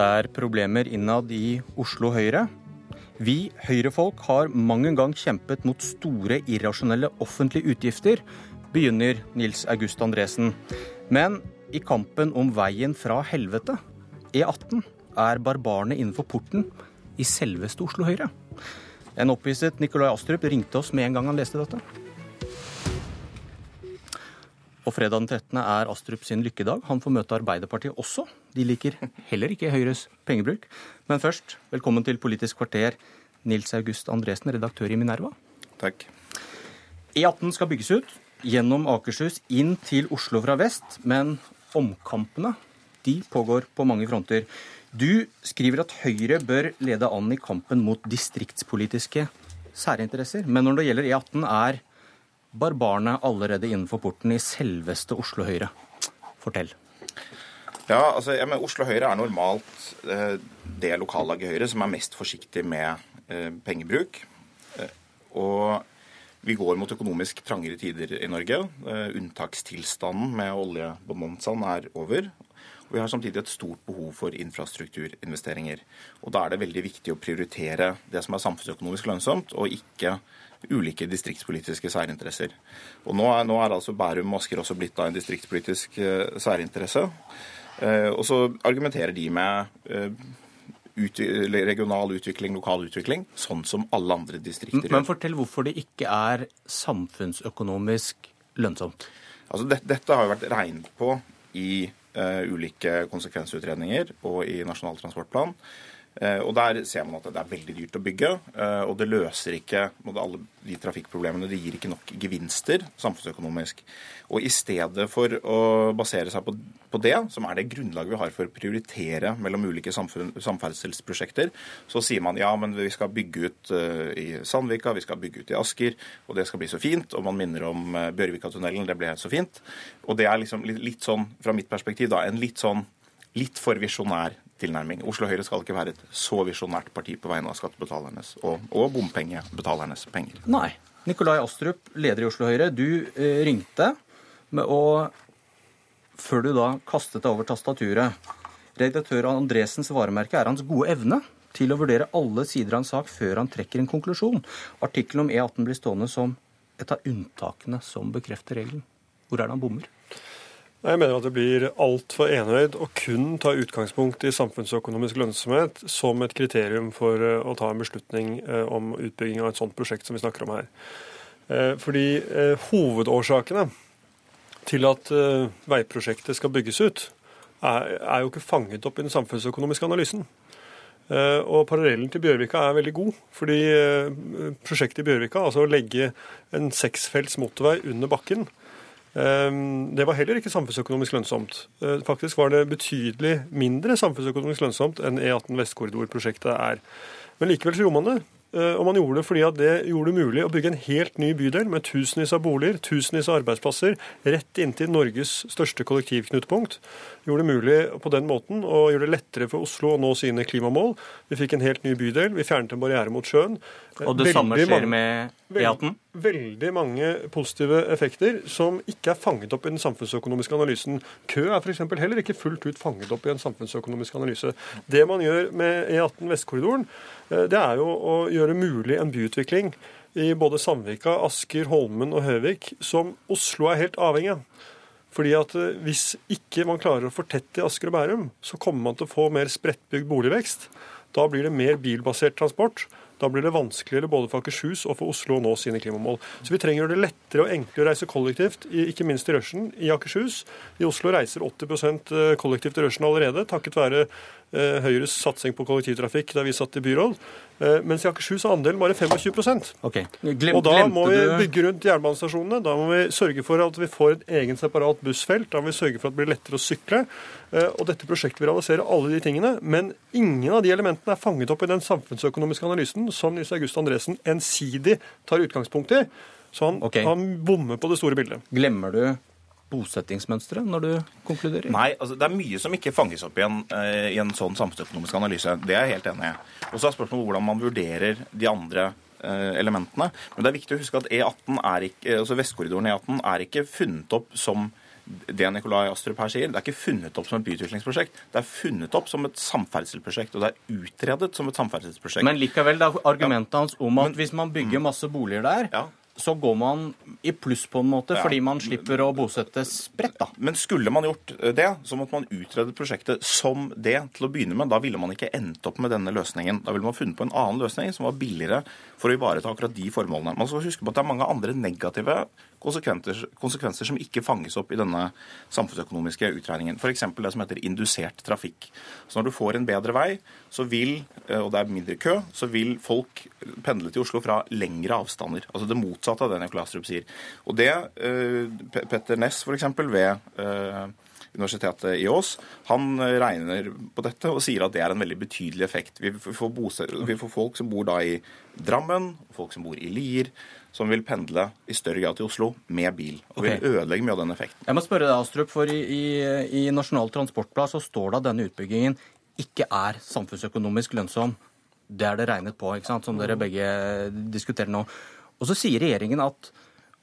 Det er problemer innad i Oslo Høyre. Vi høyrefolk har mang en gang kjempet mot store, irrasjonelle offentlige utgifter, begynner Nils August Andresen. Men i kampen om veien fra helvete, E18, er barbarene innenfor porten i selveste Oslo Høyre. En opphisset Nikolai Astrup ringte oss med en gang han leste dette. Og fredag den 13. er Astrup sin lykkedag. Han får møte Arbeiderpartiet også. De liker heller ikke Høyres pengebruk. Men først, velkommen til Politisk kvarter, Nils August Andresen, redaktør i Minerva. Takk. E18 skal bygges ut gjennom Akershus inn til Oslo fra vest, men omkampene de pågår på mange fronter. Du skriver at Høyre bør lede an i kampen mot distriktspolitiske særinteresser. Men når det gjelder E18, er barbarene allerede innenfor porten i selveste Oslo Høyre. Fortell. Ja, altså, ja, men Oslo Høyre er normalt eh, det lokallaget Høyre som er mest forsiktig med eh, pengebruk. Eh, og vi går mot økonomisk trangere tider i Norge. Eh, unntakstilstanden med oljebonanzaen er over. Og vi har samtidig et stort behov for infrastrukturinvesteringer. Og da er det veldig viktig å prioritere det som er samfunnsøkonomisk lønnsomt, og ikke ulike distriktspolitiske særinteresser. Og nå er, nå er altså Bærum og Asker også blitt da en distriktspolitisk uh, særinteresse. Uh, og så argumenterer de med uh, ut, regional utvikling, lokal utvikling, sånn som alle andre distrikter. Men fortell hvorfor det ikke er samfunnsøkonomisk lønnsomt. Altså, det, dette har jo vært regnet på i ulike konsekvensutredninger og i Nasjonal transportplan. Eh, og Der ser man at det er veldig dyrt å bygge, eh, og det løser ikke alle de trafikkproblemene. Det gir ikke nok gevinster samfunnsøkonomisk. Og I stedet for å basere seg på, det, som er det grunnlaget vi har for å prioritere mellom ulike samferdselsprosjekter, så sier man ja, men vi skal bygge ut uh, i Sandvika, vi skal bygge ut i Asker, og det skal bli så fint. Og man minner om Bjørvikatunnelen, det ble så fint. Og det er liksom litt, litt sånn, fra mitt perspektiv, da, en litt sånn litt for visjonær tilnærming. Oslo Høyre skal ikke være et så visjonært parti på vegne av skattebetalernes og, og bompengebetalernes penger. Nei. Nikolai Astrup, leder i Oslo Høyre, du eh, ringte å Før du da kastet deg over tastaturet. Redaktør Andresens varemerke er hans gode evne til å vurdere alle sider av en sak før han trekker en konklusjon. Artikkelen om E18 blir stående som et av unntakene som bekrefter regelen. Hvor er det han bommer? Jeg mener at det blir altfor enøyd å kun ta utgangspunkt i samfunnsøkonomisk lønnsomhet som et kriterium for eh, å ta en beslutning eh, om utbygging av et sånt prosjekt som vi snakker om her. Eh, fordi hovedårsakene til at veiprosjektet skal bygges ut, er jo ikke fanget opp i den samfunnsøkonomiske analysen. Og Parallellen til Bjørvika er veldig god. fordi Prosjektet i Bjørvika, altså å legge en seksfelts motorvei under bakken, det var heller ikke samfunnsøkonomisk lønnsomt. Eh, faktisk var det betydelig mindre samfunnsøkonomisk lønnsomt enn E18 Vestkorridor-prosjektet er. Men likevel så gjorde man det. Eh, og man gjorde det fordi at det gjorde det mulig å bygge en helt ny bydel med tusenvis av boliger, tusenvis av arbeidsplasser, rett inntil Norges største kollektivknutepunkt. Gjorde det mulig på den måten å gjøre det lettere for Oslo å nå sine klimamål. Vi fikk en helt ny bydel, vi fjernet en barriere mot sjøen. Og det veldig samme skjer med E18? Veldig mange positive effekter som ikke er fanget opp i den samfunnsøkonomiske analysen. Kø er f.eks. heller ikke fullt ut fanget opp i en samfunnsøkonomisk analyse. Det man gjør med E18 Vestkorridoren, Eh, det er jo å gjøre mulig en byutvikling i både Sandvika, Asker, Holmen og Høvik som Oslo er helt avhengig av. Fordi at eh, Hvis ikke man klarer å fortette Asker og Bærum, så kommer man til å få mer spredtbygd boligvekst. Da blir det mer bilbasert transport. Da blir det vanskeligere både for Akershus og for Oslo å nå sine klimamål. Så vi trenger det lettere og enklere å reise kollektivt, ikke minst i rushen i Akershus. I Oslo reiser 80 eh, kollektivt i rushen allerede, takket være Høyres satsing på kollektivtrafikk da vi satt i byråd. Eh, mens i Akershus er andelen bare 25 okay. Glem, Og Da må vi bygge rundt jernbanestasjonene. Da må vi sørge for at vi får et egen separat bussfelt. Da må vi sørge for at det blir lettere å sykle. Eh, og dette prosjektet vil realisere alle de tingene. Men ingen av de elementene er fanget opp i den samfunnsøkonomiske analysen som Nils August Andresen ensidig tar utgangspunkt i. Så han, okay. han bommer på det store bildet. Glemmer du bosettingsmønsteret når du konkluderer? Nei, altså det er mye som ikke fanges opp i en, uh, i en sånn samfunnsøkonomisk analyse. Det er jeg helt enig i. Og så er spørsmålet hvordan man vurderer de andre uh, elementene. Men det er viktig å huske at E18 er ikke, altså Vestkorridoren E18 er ikke funnet opp som det Nikolai Astrup her sier, det er ikke funnet opp som et byutviklingsprosjekt. Det er funnet opp som et samferdselsprosjekt, og det er utredet som et samferdselsprosjekt. Men likevel, det er argumentet hans om at hvis man bygger masse boliger der, Ja. Så går man i pluss på en måte, Ja. fordi man slipper å bosette spredt, da. Men skulle man gjort eh, det, så måtte man utrede prosjektet som det til å begynne med. Da ville man ikke endt opp med denne løsningen. Da ville man funnet på en annen løsning som var billigere for å ivareta akkurat de formålene. Man skal huske på at det er mange andre negative konsekvenser, konsekvenser som ikke fanges opp i denne samfunnsøkonomiske utregningen. F.eks. det som heter indusert trafikk. Så når du får en bedre vei, så vil, eh, og det er mindre kø, så vil folk pendle til Oslo fra lengre avstander. Altså det motsatte av det Nikolai Astrup sier. Og det eh, Petter Ness f.eks. ved eh, Universitetet i Ås, han eh, regner på dette og sier at det er en veldig betydelig effekt. Vi får, vi får folk som bor da i Drammen, folk som bor i Lier, som vil pendle i større grad til Oslo med bil. Og vil ødelegge mye av den effekten. Jeg må spørre deg, Astrup, for i, i, i Nasjonal transportplan så står det at denne utbyggingen ikke er samfunnsøkonomisk lønnsom. Det er det regnet på, ikke sant, som dere begge diskuterer nå. Og så sier regjeringen at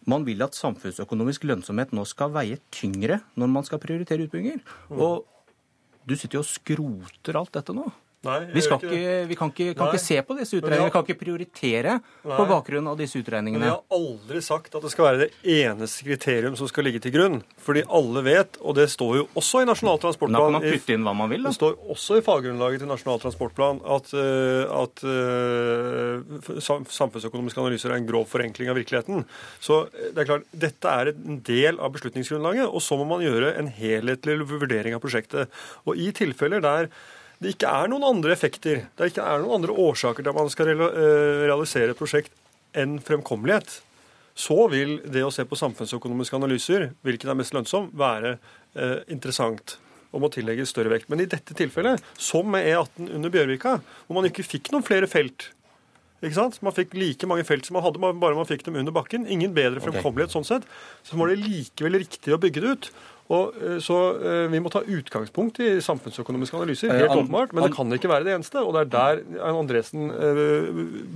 man vil at samfunnsøkonomisk lønnsomhet nå skal veie tyngre når man skal prioritere utbygginger. Og du sitter jo og skroter alt dette nå. Nei, Vi, skal ikke vi kan, ikke, kan ikke se på disse utregningene. Vi kan ikke prioritere på Nei. bakgrunn av disse Men vi har aldri sagt at det skal være det eneste kriterium som skal ligge til grunn. Fordi alle vet, og det står jo også i Nasjonal transportplan da kan man putte inn hva man vil, da. Det står også i faggrunnlaget til Nasjonal transportplan at, eh, at eh, samfunnsøkonomiske analyser er en grov forenkling av virkeligheten. Så eh, det er klart, dette er en del av beslutningsgrunnlaget, og så må man gjøre en helhetlig vurdering av prosjektet. Og i tilfeller der det ikke er noen andre effekter, det ikke er noen andre årsaker til at man skal eh, realisere et prosjekt enn fremkommelighet, så vil det å se på samfunnsøkonomiske analyser, hvilken er mest lønnsom, være eh, interessant og må tillegges større vekt. Men i dette tilfellet, som med E18 under Bjørvika, hvor man ikke fikk noen flere felt ikke sant? Man fikk like mange felt som man hadde, bare man fikk dem under bakken. Ingen bedre fremkommelighet sånn sett. Så var det likevel riktig å bygge det ut. Og, eh, så eh, vi må ta utgangspunkt i samfunnsøkonomiske analyser, Eh, helt åpenbart. Men det kan ikke være det eneste. Og det er der Andresen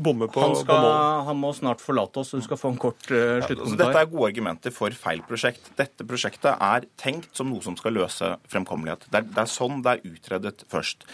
bommer på, Han, på skal, målet. han må snart forlate oss, du skal få en kort uh, sluttkommentar. dette er gode argumenter for feil prosjekt. Dette prosjektet er tenkt som noe som skal løse fremkommelighet. Det er, det er sånn det er utredet først.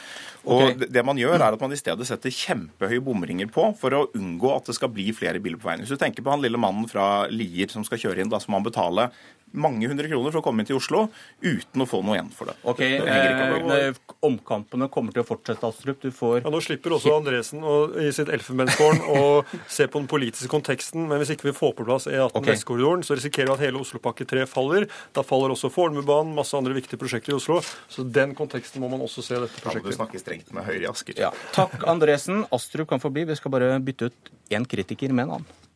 Og okay. det, det man gjør, er at man i stedet setter kjempehøye bomringer på for å unngå at det skal bli flere biler på veien. Hvis du tenker på han lille mannen fra Lier som skal kjøre inn, da skal man betale mange hundre kroner for å komme inn til Oslo uten å få noe igjen for det. Ok, eh, Omkampene kommer til å fortsette, Astrup. Du får Ja, Nå slipper også Andresen å, i sitt elfenbenstårn å se på den politiske konteksten, men hvis ikke vi får på plass E18 okay. Vestkorridoren, så risikerer vi at hele Oslopakke 3 faller. Da faller også Fornebubanen, masse andre viktige prosjekter i Oslo. Så den konteksten må man også se dette prosjektet. må du snakker snakke strengt med Høyre i Asker. ja. Takk, Andresen. Astrup kan få bli. Vi skal bare bytte ut én kritiker med en annen.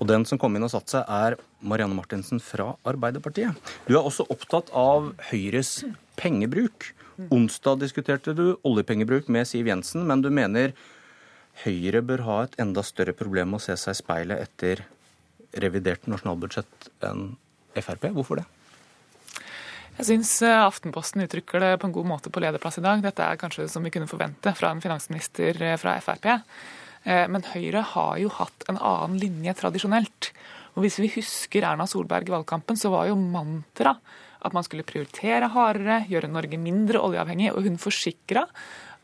Og den som kom inn og satte seg, er Marianne Martinsen fra Arbeiderpartiet. Du er også opptatt av Høyres pengebruk. Onsdag diskuterte du oljepengebruk med Siv Jensen, men du mener Høyre bør ha et enda større problem med å se seg i speilet etter revidert nasjonalbudsjett enn Frp. Hvorfor det? Jeg syns Aftenposten uttrykker det på en god måte på lederplass i dag. Dette er kanskje som vi kunne forvente fra en finansminister eh, fra Frp. Eh, Men Høyre har jo hatt en annen linje tradisjonelt. Og hvis vi husker Erna Solberg i valgkampen, så var jo mantra at man skulle prioritere hardere, gjøre Norge mindre oljeavhengig, og hun forsikra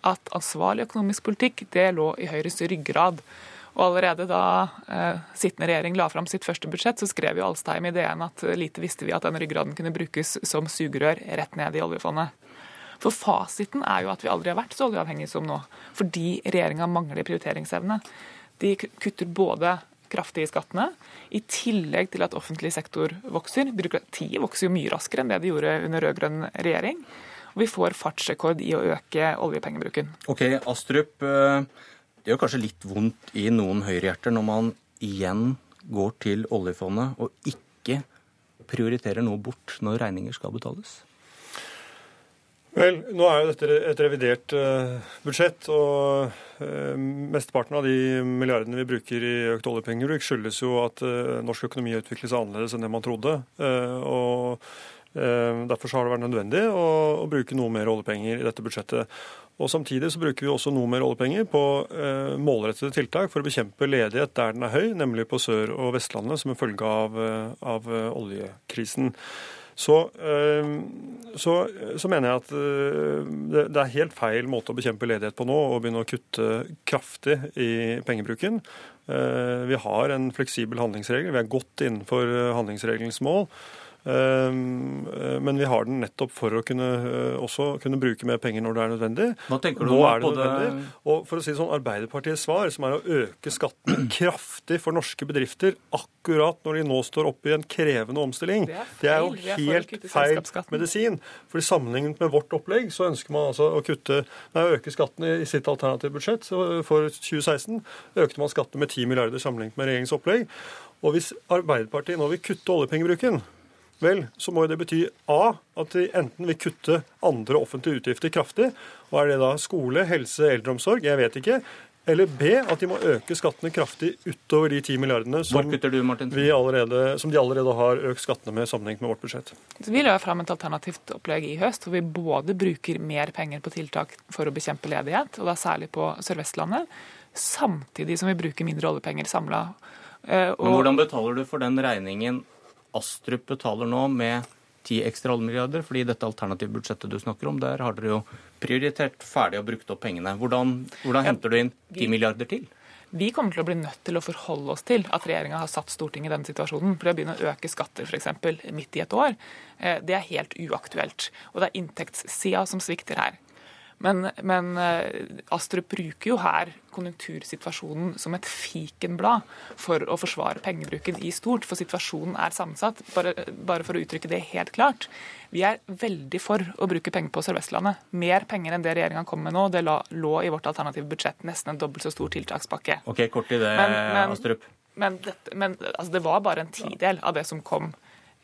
at ansvarlig økonomisk politikk det lå i Høyres ryggrad. Og allerede da eh, sittende regjering la fram sitt første budsjett, så skrev jo Alstheim i DN at lite visste vi at den ryggraden kunne brukes som sugerør rett ned i oljefondet. For fasiten er jo at vi aldri har vært så oljeavhengige som nå, fordi regjeringa mangler prioriteringsevne. De kutter både kraftig i skattene, i tillegg til at offentlig sektor vokser. Byråkratiet vokser jo mye raskere enn det de gjorde under rød-grønn regjering. Og vi får fartsrekord i å øke oljepengebruken. Ok, Astrup. eh, Det gjør kanskje litt vondt i noen høyrehjerter når man igjen går til oljefondet og ikke prioriterer noe bort når regninger skal betales. Vel, nå er jo dette et revidert eh, budsjett, og eh, mesteparten av de milliardene vi bruker i økt oljepengebruk, skyldes jo at eh, norsk økonomi utvikles annerledes enn det man trodde. Og Derfor har det vært nødvendig å, bruke noe mer oljepenger i dette budsjettet. Og Samtidig så bruker vi også noe mer oljepenger på målrettede tiltak for å bekjempe ledighet der den er høy, nemlig på Sør- og Vestlandet som en følge av, av oljekrisen. Så, så, så, mener jeg at det er helt feil måte å bekjempe ledighet på nå, å begynne å kutte kraftig i pengebruken. Vi har en fleksibel handlingsregel. Vi er godt innenfor handlingsregelens mål. Ehm, eh, men vi har den nettopp for å kunne, eh, også kunne bruke mer penger når det er nødvendig. Hva tenker du Nå er det nødvendig. Og for å si det sånn, Arbeiderpartiets svar, som er å øke skatten kraftig for norske bedrifter akkurat når de nå står oppe i en krevende omstilling, det er, det er jo helt feil medisin. For Sammenlignet med vårt opplegg så ønsker man altså å kutte, nei, øke skattene i sitt alternative budsjett. For 2016 økte man skattene med 10 milliarder sammenlignet med regjeringens opplegg. Og hvis Arbeiderpartiet nå vil kutte oljepengebruken, Vel, så må jo det bety A at de enten vil kutte andre offentlige utgifter kraftig, og er det da skole, helse, eldreomsorg, jeg vet ikke. Eller B at de må øke skattene kraftig utover de 10 milliardene som, du, allerede, som de allerede har økt skattene med sammenheng med vårt budsjett. Så vi la fram et alternativt opplegg i høst hvor vi både bruker mer penger på tiltak for å bekjempe ledighet, og da særlig på Sør-Vestlandet, samtidig som vi bruker mindre oljepenger samla. Eh, Men hvordan betaler du for den regningen Astrup betaler nå med ti ekstra halvmilliarder, fordi dette alternative budsjettet du snakker om, der har dere jo prioritert ferdig og brukt opp pengene. Hvordan, hvordan henter du inn ti milliarder til? Vi kommer til å bli nødt til å forholde oss til at regjeringa har satt Stortinget i denne situasjonen. For å begynne å øke skatter f.eks. midt i et år, eh, det er helt uaktuelt. Og det er inntektssida som svikter her. Men, men eh, Astrup bruker jo her konjunktursituasjonen som et fikenblad for å forsvare pengebruken i stort, for situasjonen er sammensatt. Bare, bare for å uttrykke det helt klart. Vi er veldig for å bruke penger på Sør-Vestlandet. Mer penger enn det regjeringa kom med nå. Det lå i vårt alternative budsjett nesten en dobbelt så stor tiltakspakke. Ok, Kort i det, men, men, Astrup. Men, dette, men altså, det var bare en tidel av det som kom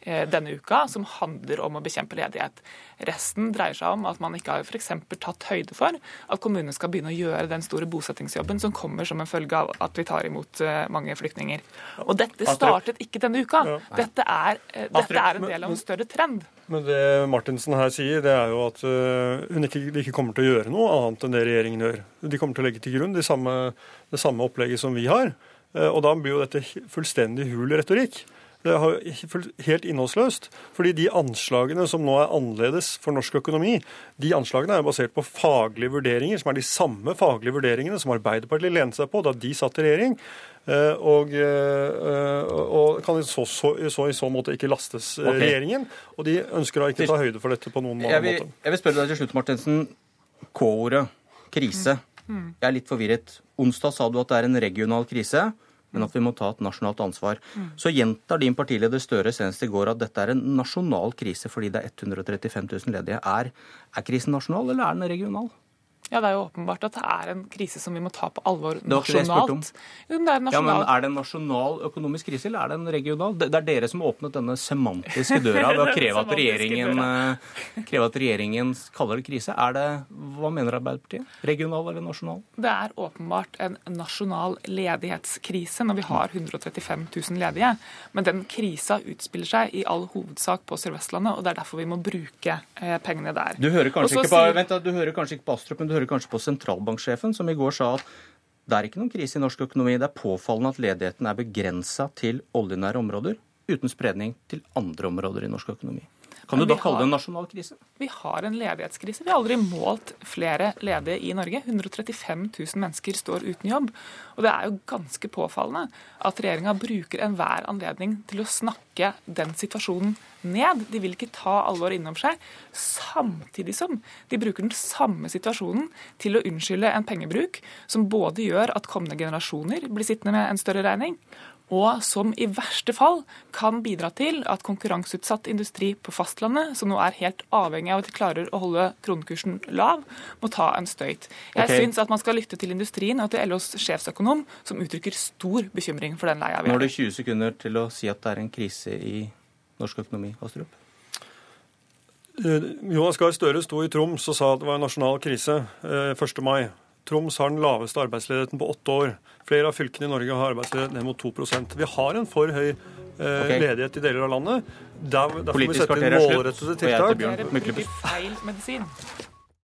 denne uka, som handler om å bekjempe ledighet. Resten dreier seg om at man ikke har f.eks. tatt høyde for at kommunene skal begynne å gjøre den store bosettingsjobben som kommer som en følge av at vi tar imot eh, mange flyktninger. Og dette startet ikke denne uka. Dette er, eh, dette er en del av en større trend. Men det Martinsen her sier, det er jo at hun ikke, de ikke kommer til å gjøre noe annet enn det regjeringen gjør. De kommer til å legge til grunn det samme, det samme opplegget som vi har. Og da blir jo dette fullstendig hul retorikk. Det helt innholdsløst. Fordi de anslagene som nå er annerledes for norsk økonomi, de anslagene er basert på faglige vurderinger, som er de samme faglige vurderingene som Arbeiderpartiet lente seg på da de satt i regjering. Eh, og, eh, og kan i så, så, så, i så, måte ikke lastes eh, okay. regjeringen. Og de ønsker da ikke ta høyde for dette på noen jeg vil, måte. Jeg vil spørre deg til slutt, Martensen. K-ordet, krise. Mm. Mm. Jeg er litt forvirret. Onsdag sa du at det er en regional krise men at vi må ta et nasjonalt ansvar. Mm. Så gjentar din partileder Støre senest i går at dette er en nasjonal krise fordi det er 135 000 ledige. Er, er krisen nasjonal, eller er den regional? Ja, Det er jo åpenbart at det er en krise som vi må ta på alvor nasjonalt. Jo, men det er, nasjonal... ja, men er det en nasjonal økonomisk krise, eller er det en regional? Det er dere som har åpnet denne semantiske døra ved å kreve at regjeringen, eh, kreve at regjeringen kaller det krise. Er det, Hva mener Arbeiderpartiet? Regional eller nasjonal? Det er åpenbart en nasjonal ledighetskrise når vi har 135 000 ledige. Men den krisa utspiller seg i all hovedsak på Sør-Vestlandet, og det er derfor vi må bruke eh, pengene der. Du hører kanskje, ikke på, vent, du hører kanskje ikke på Astrup, men du hører hører kanskje på sentralbanksjefen, som i går sa at det er ikke noen krise i norsk økonomi. Det er påfallende at ledigheten er begrensa til oljenære områder, uten spredning til andre områder i norsk økonomi. Kan du da kalle det en nasjonal krise? Vi har en ledighetskrise. Vi har aldri målt flere ledige i Norge. 135 000 mennesker står uten jobb. Og det er jo ganske påfallende at regjeringa bruker enhver anledning til å snakke den situasjonen ned. De vil ikke ta alvor innom seg. Samtidig som de bruker den samme situasjonen til å unnskylde en pengebruk som både gjør at kommende generasjoner blir sittende med en større regning, og som i verste fall kan bidra til at konkurranseutsatt industri på fastlandet, som nå er helt avhengig av at de klarer å holde kronekursen lav, må ta en støyt. Jeg okay. syns at man skal lytte til industrien og til LOs sjefsøkonom, som uttrykker stor bekymring for den leia vi har. Nå har du 20 sekunder til å si at det er en krise i norsk økonomi, Astrup. Eh, Jonas Gahr Støre sto i Troms og sa at det var en nasjonal krise 1. Eh, mai. Troms har den laveste arbeidsledigheten på åtte år. Flere av fylkene i Norge har arbeidsledighet ned mot 2% Vi har en for høy eh, Ok. ledighet i deler av landet. Der, derfor må vi Politisk sette kvarter inn er slutt, målrettede og jeg heter tiltak. Bjørn Det er feil medisin.